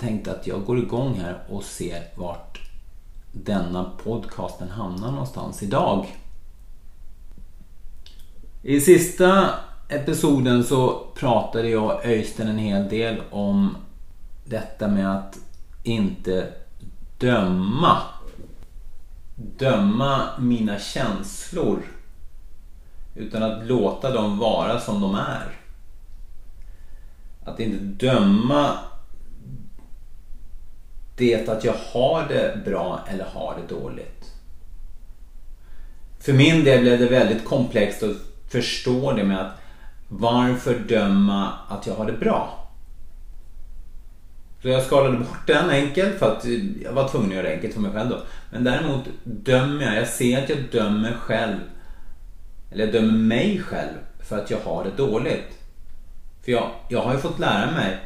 tänkte att jag går igång här och ser vart denna podcasten hamnar någonstans idag. I sista episoden så pratade jag och Öystein en hel del om detta med att inte döma. Döma mina känslor. Utan att låta dem vara som de är. Att inte döma det att jag har det bra eller har det dåligt. För min del blev det väldigt komplext att förstå det med att varför döma att jag har det bra? Så jag skalade bort den enkelt för att jag var tvungen att göra det enkelt för mig själv då. Men däremot dömer jag, jag ser att jag dömer själv. Eller jag dömer mig själv för att jag har det dåligt. För jag, jag har ju fått lära mig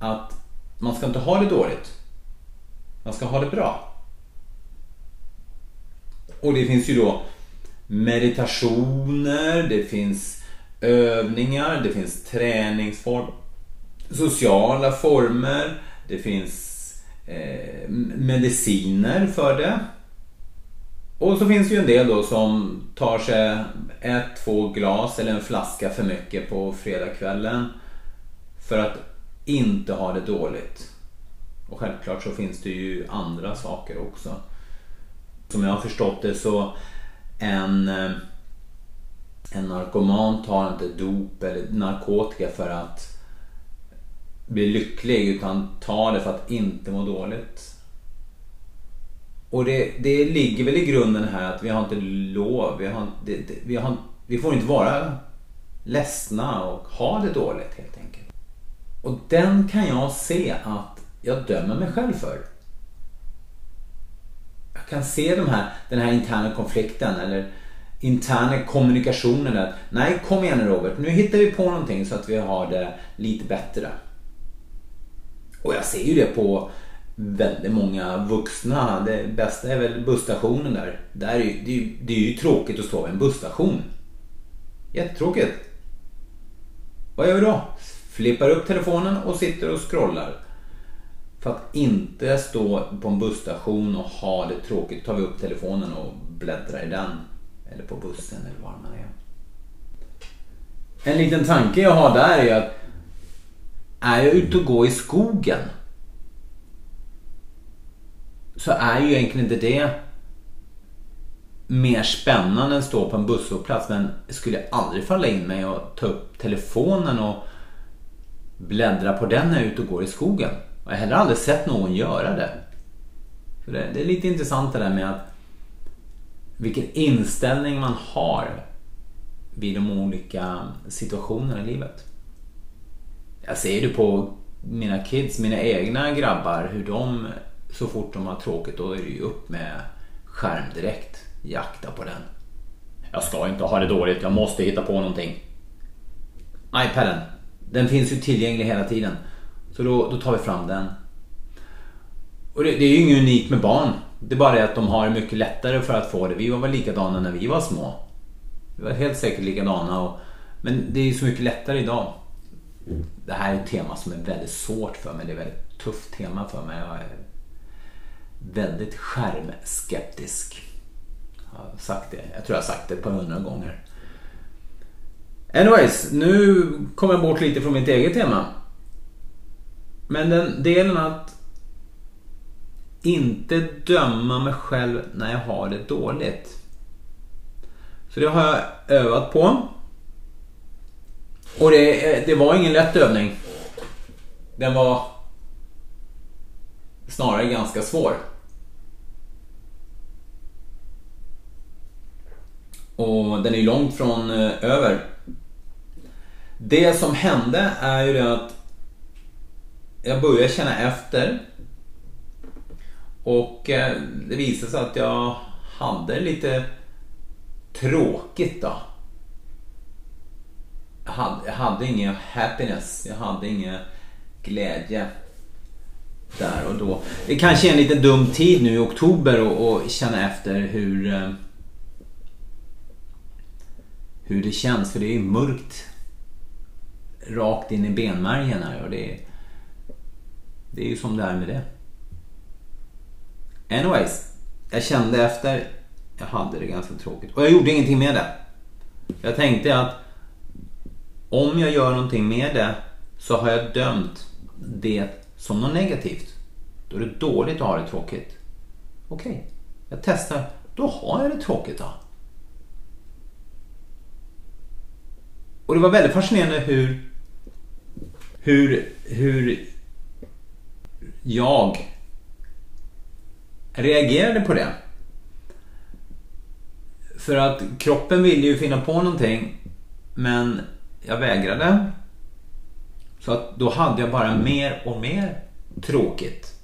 att man ska inte ha det dåligt. Man ska ha det bra. Och det finns ju då meditationer, det finns övningar, det finns träningsformer, sociala former, det finns eh, mediciner för det. Och så finns det ju en del då som tar sig ett, två glas eller en flaska för mycket på fredagskvällen för att inte ha det dåligt. Och självklart så finns det ju andra saker också. Som jag har förstått det så en, eh, en narkoman tar inte dop eller narkotika för att bli lycklig utan tar det för att inte må dåligt. Och det, det ligger väl i grunden här att vi har inte lov, vi, har, det, det, vi, har, vi får inte vara ledsna och ha det dåligt helt enkelt. Och den kan jag se att jag dömer mig själv för. Jag kan se de här, den här interna konflikten eller interna kommunikationen. Att, Nej, kom igen Robert, nu hittar vi på någonting så att vi har det lite bättre. Och jag ser ju det på väldigt många vuxna. Det bästa är väl busstationen där. där är ju, det, är ju, det är ju tråkigt att stå vid en busstation. Jättetråkigt. Vad gör vi då? Flippar upp telefonen och sitter och scrollar. För att inte stå på en busstation och ha det tråkigt tar vi upp telefonen och bläddrar i den. Eller på bussen eller var man är. En liten tanke jag har där är att är jag ute och går i skogen så är ju egentligen inte det mer spännande än att stå på en busshållplats. Men skulle jag aldrig falla in mig och ta upp telefonen och bläddra på den när jag är ute och går i skogen. Och jag har heller aldrig sett någon göra det. För det, det är lite intressant det där med att vilken inställning man har vid de olika situationerna i livet. Jag ser det på mina kids, mina egna grabbar, hur de så fort de har tråkigt då är det ju upp med skärm direkt. Jakta på den. Jag ska inte ha det dåligt, jag måste hitta på någonting. iPaden, den finns ju tillgänglig hela tiden. Så då, då tar vi fram den. Och det, det är ju inget unikt med barn. Det är bara det att de har det mycket lättare för att få det. Vi var väl likadana när vi var små. Vi var helt säkert likadana. Och, men det är ju så mycket lättare idag. Det här är ett tema som är väldigt svårt för mig. Det är ett väldigt tufft tema för mig. Jag är väldigt skärmskeptisk. Jag har sagt det. Jag tror jag har sagt det ett par hundra gånger. Anyways, nu kommer jag bort lite från mitt eget tema. Men den delen att inte döma mig själv när jag har det dåligt. Så det har jag övat på. Och det, det var ingen lätt övning. Den var snarare ganska svår. Och den är långt från eh, över. Det som hände är ju det att jag började känna efter. Och eh, det visade sig att jag hade lite tråkigt då. Jag hade, jag hade ingen happiness, jag hade ingen glädje där och då. Det kanske är en lite dum tid nu i oktober och, känna efter hur eh, hur det känns för det är mörkt rakt in i benmärgen här och det är Det är ju som det är med det. Anyways, jag kände efter, jag hade det ganska tråkigt. Och jag gjorde ingenting med det. Jag tänkte att om jag gör någonting med det så har jag dömt det som något negativt. Då är det dåligt att ha det tråkigt. Okej, okay, jag testar. Då har jag det tråkigt då. Och det var väldigt fascinerande hur, hur, hur jag reagerade på det. För att kroppen ville ju finna på någonting men jag vägrade. Så att då hade jag bara mer och mer tråkigt.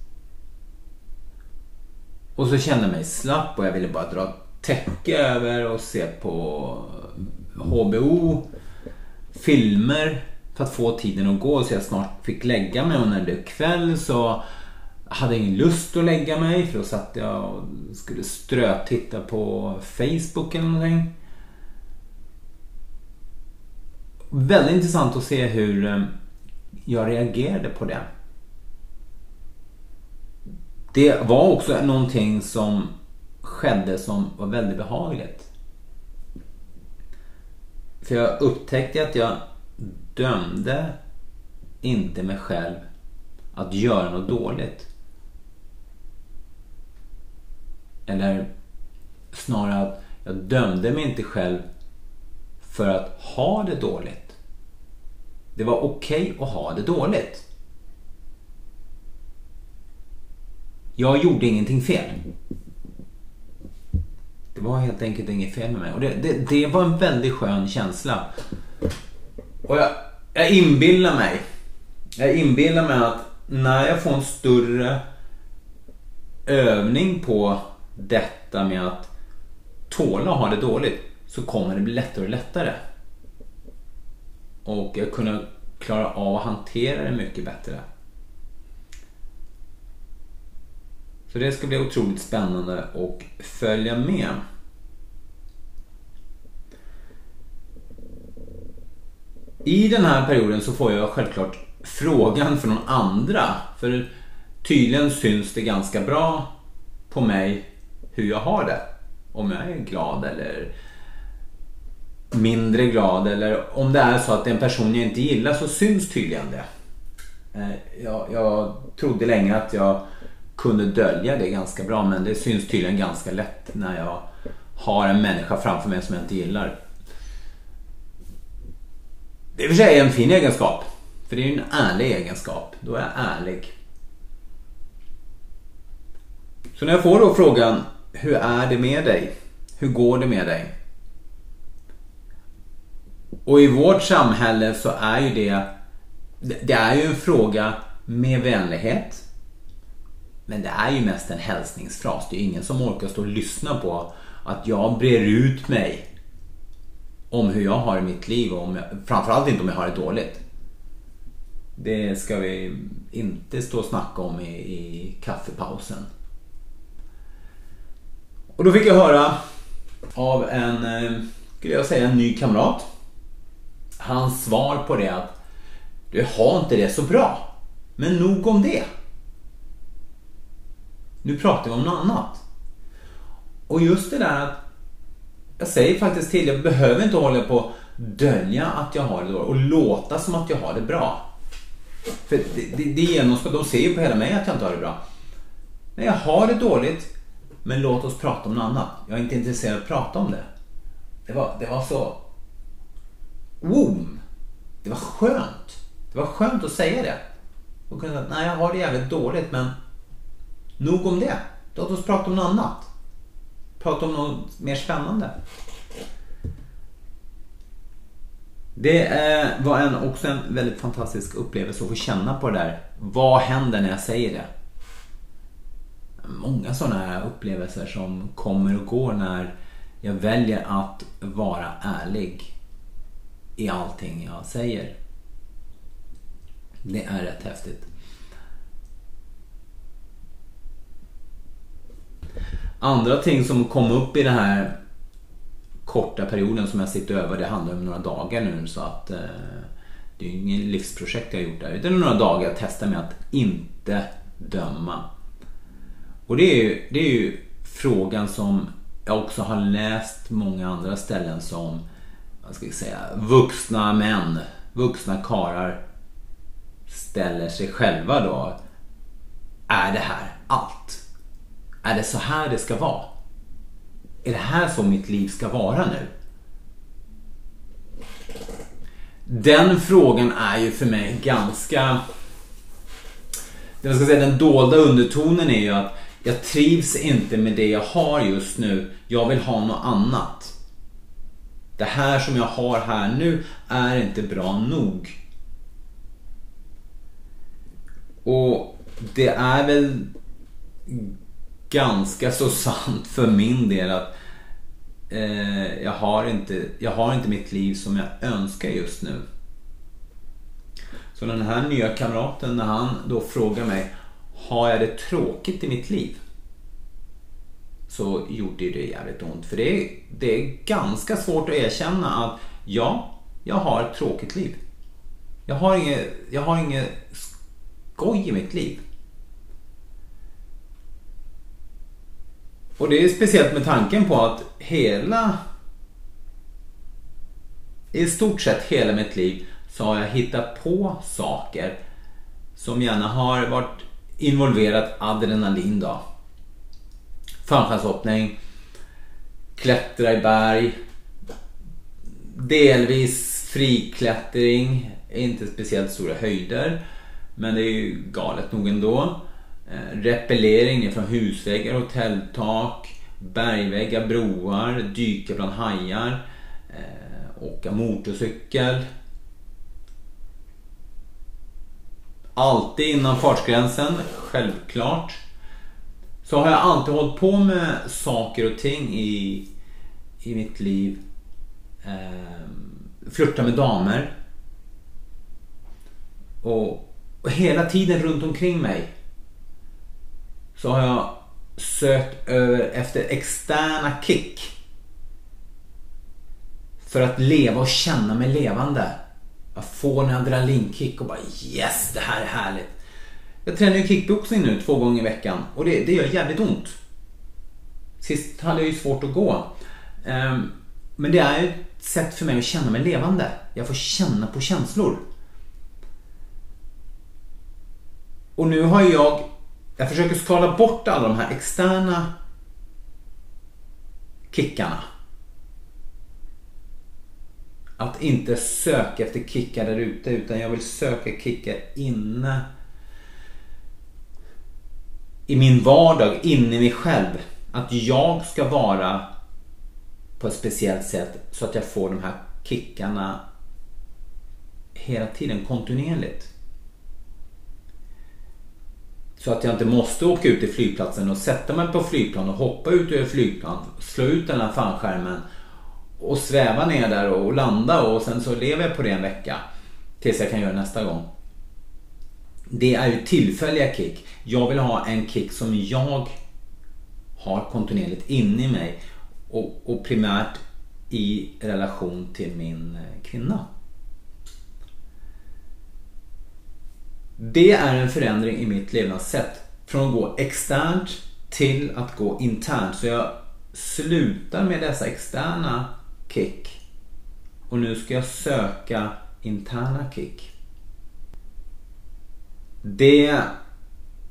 Och så kände jag mig slapp och jag ville bara dra täcke över och se på HBO filmer för att få tiden att gå så jag snart fick lägga mig och när det blev kväll så hade jag ingen lust att lägga mig för då satt jag och skulle strötitta på Facebook eller någonting. Väldigt intressant att se hur eh, jag reagerade på det. Det var också någonting som skedde som var väldigt behagligt. För jag upptäckte att jag dömde inte mig själv att göra något dåligt. Eller snarare att jag dömde mig inte själv för att ha det dåligt. Det var okej okay att ha det dåligt. Jag gjorde ingenting fel. Det var helt enkelt inget fel med mig. Och det, det, det var en väldigt skön känsla. Och jag, jag inbillar mig. Jag inbillar mig att när jag får en större övning på detta med att tåla att ha det dåligt så kommer det bli lättare och lättare. Och jag kunna klara av att hantera det mycket bättre. Så det ska bli otroligt spännande att följa med. I den här perioden så får jag självklart frågan från andra. För tydligen syns det ganska bra på mig hur jag har det. Om jag är glad eller mindre glad eller om det är så att det är en person jag inte gillar så syns tydligen det. Eh, jag, jag trodde länge att jag kunde dölja det ganska bra men det syns tydligen ganska lätt när jag har en människa framför mig som jag inte gillar. Det är i och för sig en fin egenskap. För det är ju en ärlig egenskap. Då är jag ärlig. Så när jag får då frågan Hur är det med dig? Hur går det med dig? Och i vårt samhälle så är ju det Det är ju en fråga med vänlighet. Men det är ju mest en hälsningsfras. Det är ingen som orkar stå och lyssna på att jag brer ut mig om hur jag har i mitt liv och om jag, framförallt inte om jag har det dåligt. Det ska vi inte stå och snacka om i, i kaffepausen. Och då fick jag höra av en, eh, skulle jag säga, en ny kamrat. Hans svar på det att du har inte det så bra. Men nog om det. Nu pratar vi om något annat. Och just det där att jag säger faktiskt till, jag behöver inte hålla på och dölja att jag har det dåligt och låta som att jag har det bra. För det, det, det genomskåd, de ser ju på hela mig att jag inte har det bra. Nej, jag har det dåligt, men låt oss prata om något annat. Jag är inte intresserad av att prata om det. Det var, det var så... Woom! Det var skönt. Det var skönt att säga det. Och kunna säga, nej jag har det jävligt dåligt men nog om det. Låt oss prata om något annat prata om något mer spännande. Det eh, var en, också en väldigt fantastisk upplevelse att få känna på det där. Vad händer när jag säger det? Många sådana här upplevelser som kommer och går när jag väljer att vara ärlig i allting jag säger. Det är rätt häftigt. Andra ting som kom upp i den här korta perioden som jag sitter över, det handlar om några dagar nu så att eh, Det är ju ingen livsprojekt jag har gjort där. Utan det är några dagar jag testar med att inte döma. Och det är ju, det är ju frågan som jag också har läst många andra ställen som vad ska vi säga, vuxna män, vuxna karar ställer sig själva då. Är det här allt? Är det så här det ska vara? Är det här så mitt liv ska vara nu? Den frågan är ju för mig ganska... Jag ska säga, den dolda undertonen är ju att jag trivs inte med det jag har just nu. Jag vill ha något annat. Det här som jag har här nu är inte bra nog. Och det är väl ganska så sant för min del att eh, jag, har inte, jag har inte mitt liv som jag önskar just nu. Så den här nya kamraten när han då frågar mig Har jag det tråkigt i mitt liv? Så gjorde det jävligt ont. För det är, det är ganska svårt att erkänna att ja, jag har ett tråkigt liv. Jag har inget, jag har inget skoj i mitt liv. Och det är speciellt med tanken på att hela i stort sett hela mitt liv så har jag hittat på saker som gärna har varit involverat adrenalin då. Fallskärmshoppning, klättra i berg, delvis friklättring, inte speciellt stora höjder. Men det är ju galet nog ändå. Eh, repellering från husväggar, hotelltak, bergväggar, broar, dyka bland hajar, eh, åka motorcykel. Alltid innan fartgränsen, självklart. Så har jag alltid hållit på med saker och ting i, i mitt liv. Ehm, flörta med damer. Och, och hela tiden runt omkring mig så har jag sökt över efter externa kick. För att leva och känna mig levande. Jag får en adrenalinkick och bara yes, det här är härligt. Jag tränar ju kickboxing nu två gånger i veckan och det, det gör jävligt ont. Sist hade jag ju svårt att gå. Um, men det är ju ett sätt för mig att känna mig levande. Jag får känna på känslor. Och nu har jag jag försöker skala bort alla de här externa kickarna. Att inte söka efter kickar där ute utan jag vill söka kickar inne i min vardag, inne i mig själv. Att jag ska vara på ett speciellt sätt så att jag får de här kickarna hela tiden kontinuerligt. Så att jag inte måste åka ut till flygplatsen och sätta mig på flygplan och hoppa ut ur flygplan, slå ut den här fallskärmen och sväva ner där och landa och sen så lever jag på det en vecka. Tills jag kan göra det nästa gång. Det är ju tillfälliga kick. Jag vill ha en kick som jag har kontinuerligt inne i mig och, och primärt i relation till min eh, kvinna. Det är en förändring i mitt levnadssätt. Från att gå externt till att gå internt. Så jag slutar med dessa externa kick. Och nu ska jag söka interna kick. Det,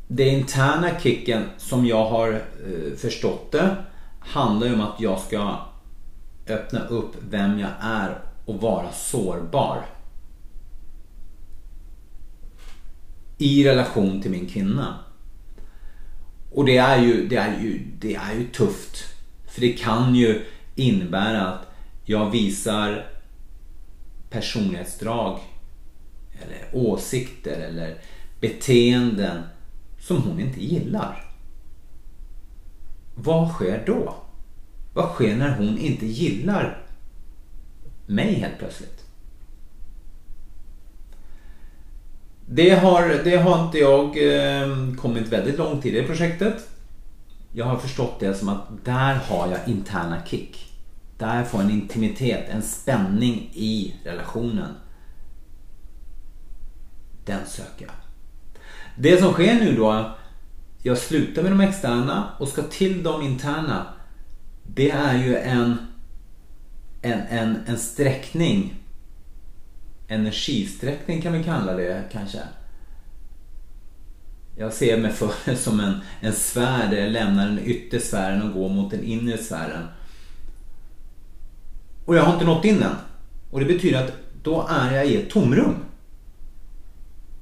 det interna kicken som jag har eh, förstått det handlar ju om att jag ska öppna upp vem jag är och vara sårbar. I relation till min kvinna. Och det är ju, det är ju, det är ju tufft. För det kan ju innebära att jag visar personlighetsdrag eller åsikter eller beteenden som hon inte gillar. Vad sker då? Vad sker när hon inte gillar mig helt plötsligt? Det har, det har inte jag eh, kommit väldigt långt i det projektet. Jag har förstått det som att där har jag interna kick. Där får jag en intimitet, en spänning i relationen. den söker jag. Det som sker nu då, jag slutar med de externa och ska till de interna. Det är ju en, en, en, en sträckning. Energisträckning kan vi kalla det kanske. Jag ser mig för som en, en sfär där jag lämnar den yttre sfären och går mot den inre sfären. Och jag har inte nått in än. Och det betyder att då är jag i ett tomrum.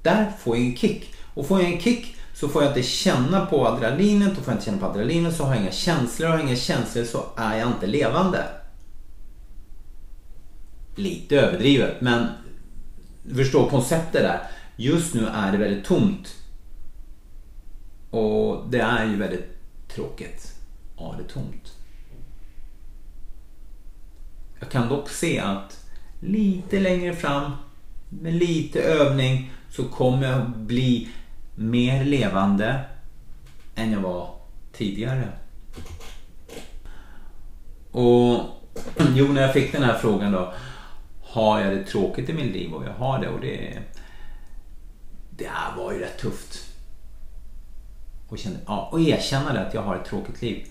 Där får jag en kick. Och får jag en kick så får jag inte känna på adrenalinet. och får jag inte känna på adrenalinet så har jag inga känslor. Och har jag inga känslor så är jag inte levande. Lite överdrivet men du förstår konceptet där. Just nu är det väldigt tomt. Och det är ju väldigt tråkigt. Ja, det är tomt. Jag kan dock se att lite längre fram med lite övning så kommer jag bli mer levande än jag var tidigare. Och jo, när jag fick den här frågan då. Har jag det tråkigt i mitt liv? Och jag har det och det... Det var ju rätt tufft. Och, kände, ja, och erkänna det att jag har ett tråkigt liv.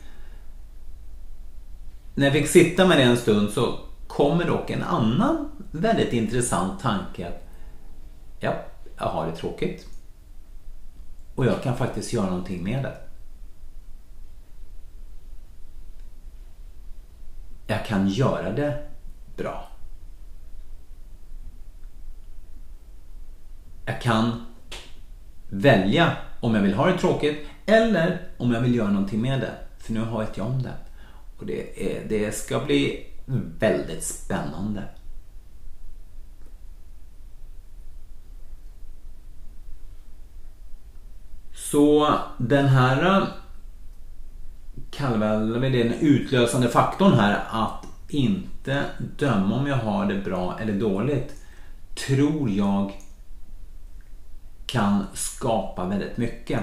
När jag fick sitta med det en stund så kommer dock en annan väldigt intressant tanke. att Ja, jag har det tråkigt. Och jag kan faktiskt göra någonting med det. Jag kan göra det bra. Jag kan välja om jag vill ha det tråkigt eller om jag vill göra någonting med det. För nu har jag om det. Och det, är, det ska bli väldigt spännande. Så den här kallar vi den utlösande faktorn här att inte döma om jag har det bra eller dåligt tror jag kan skapa väldigt mycket.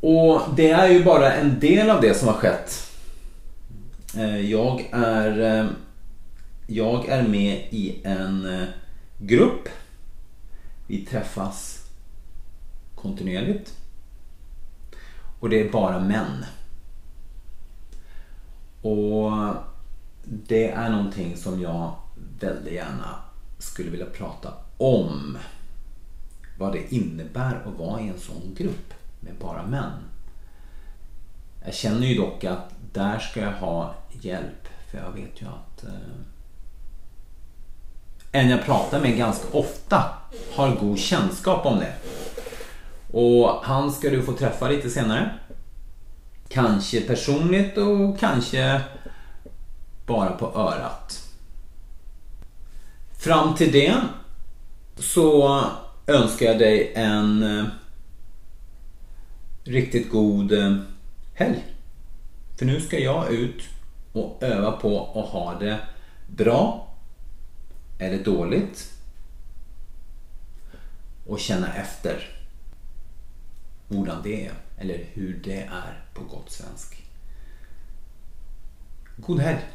Och det är ju bara en del av det som har skett. Eh, jag är, eh, jag är med i en eh, grupp. Vi träffas kontinuerligt. Och det är bara män. Och det är någonting som jag väldigt gärna skulle vilja prata om. Vad det innebär att vara i en sån grupp med bara män. Jag känner ju dock att där ska jag ha hjälp. För jag vet ju att eh, en jag pratar med ganska ofta har god kännskap om det. Och han ska du få träffa lite senare. Kanske personligt och kanske bara på örat. Fram till det så önskar jag dig en eh, riktigt god eh, helg. För nu ska jag ut och öva på att ha det bra eller dåligt och känna efter hurdan det är eller hur det är på gott svensk. God helg!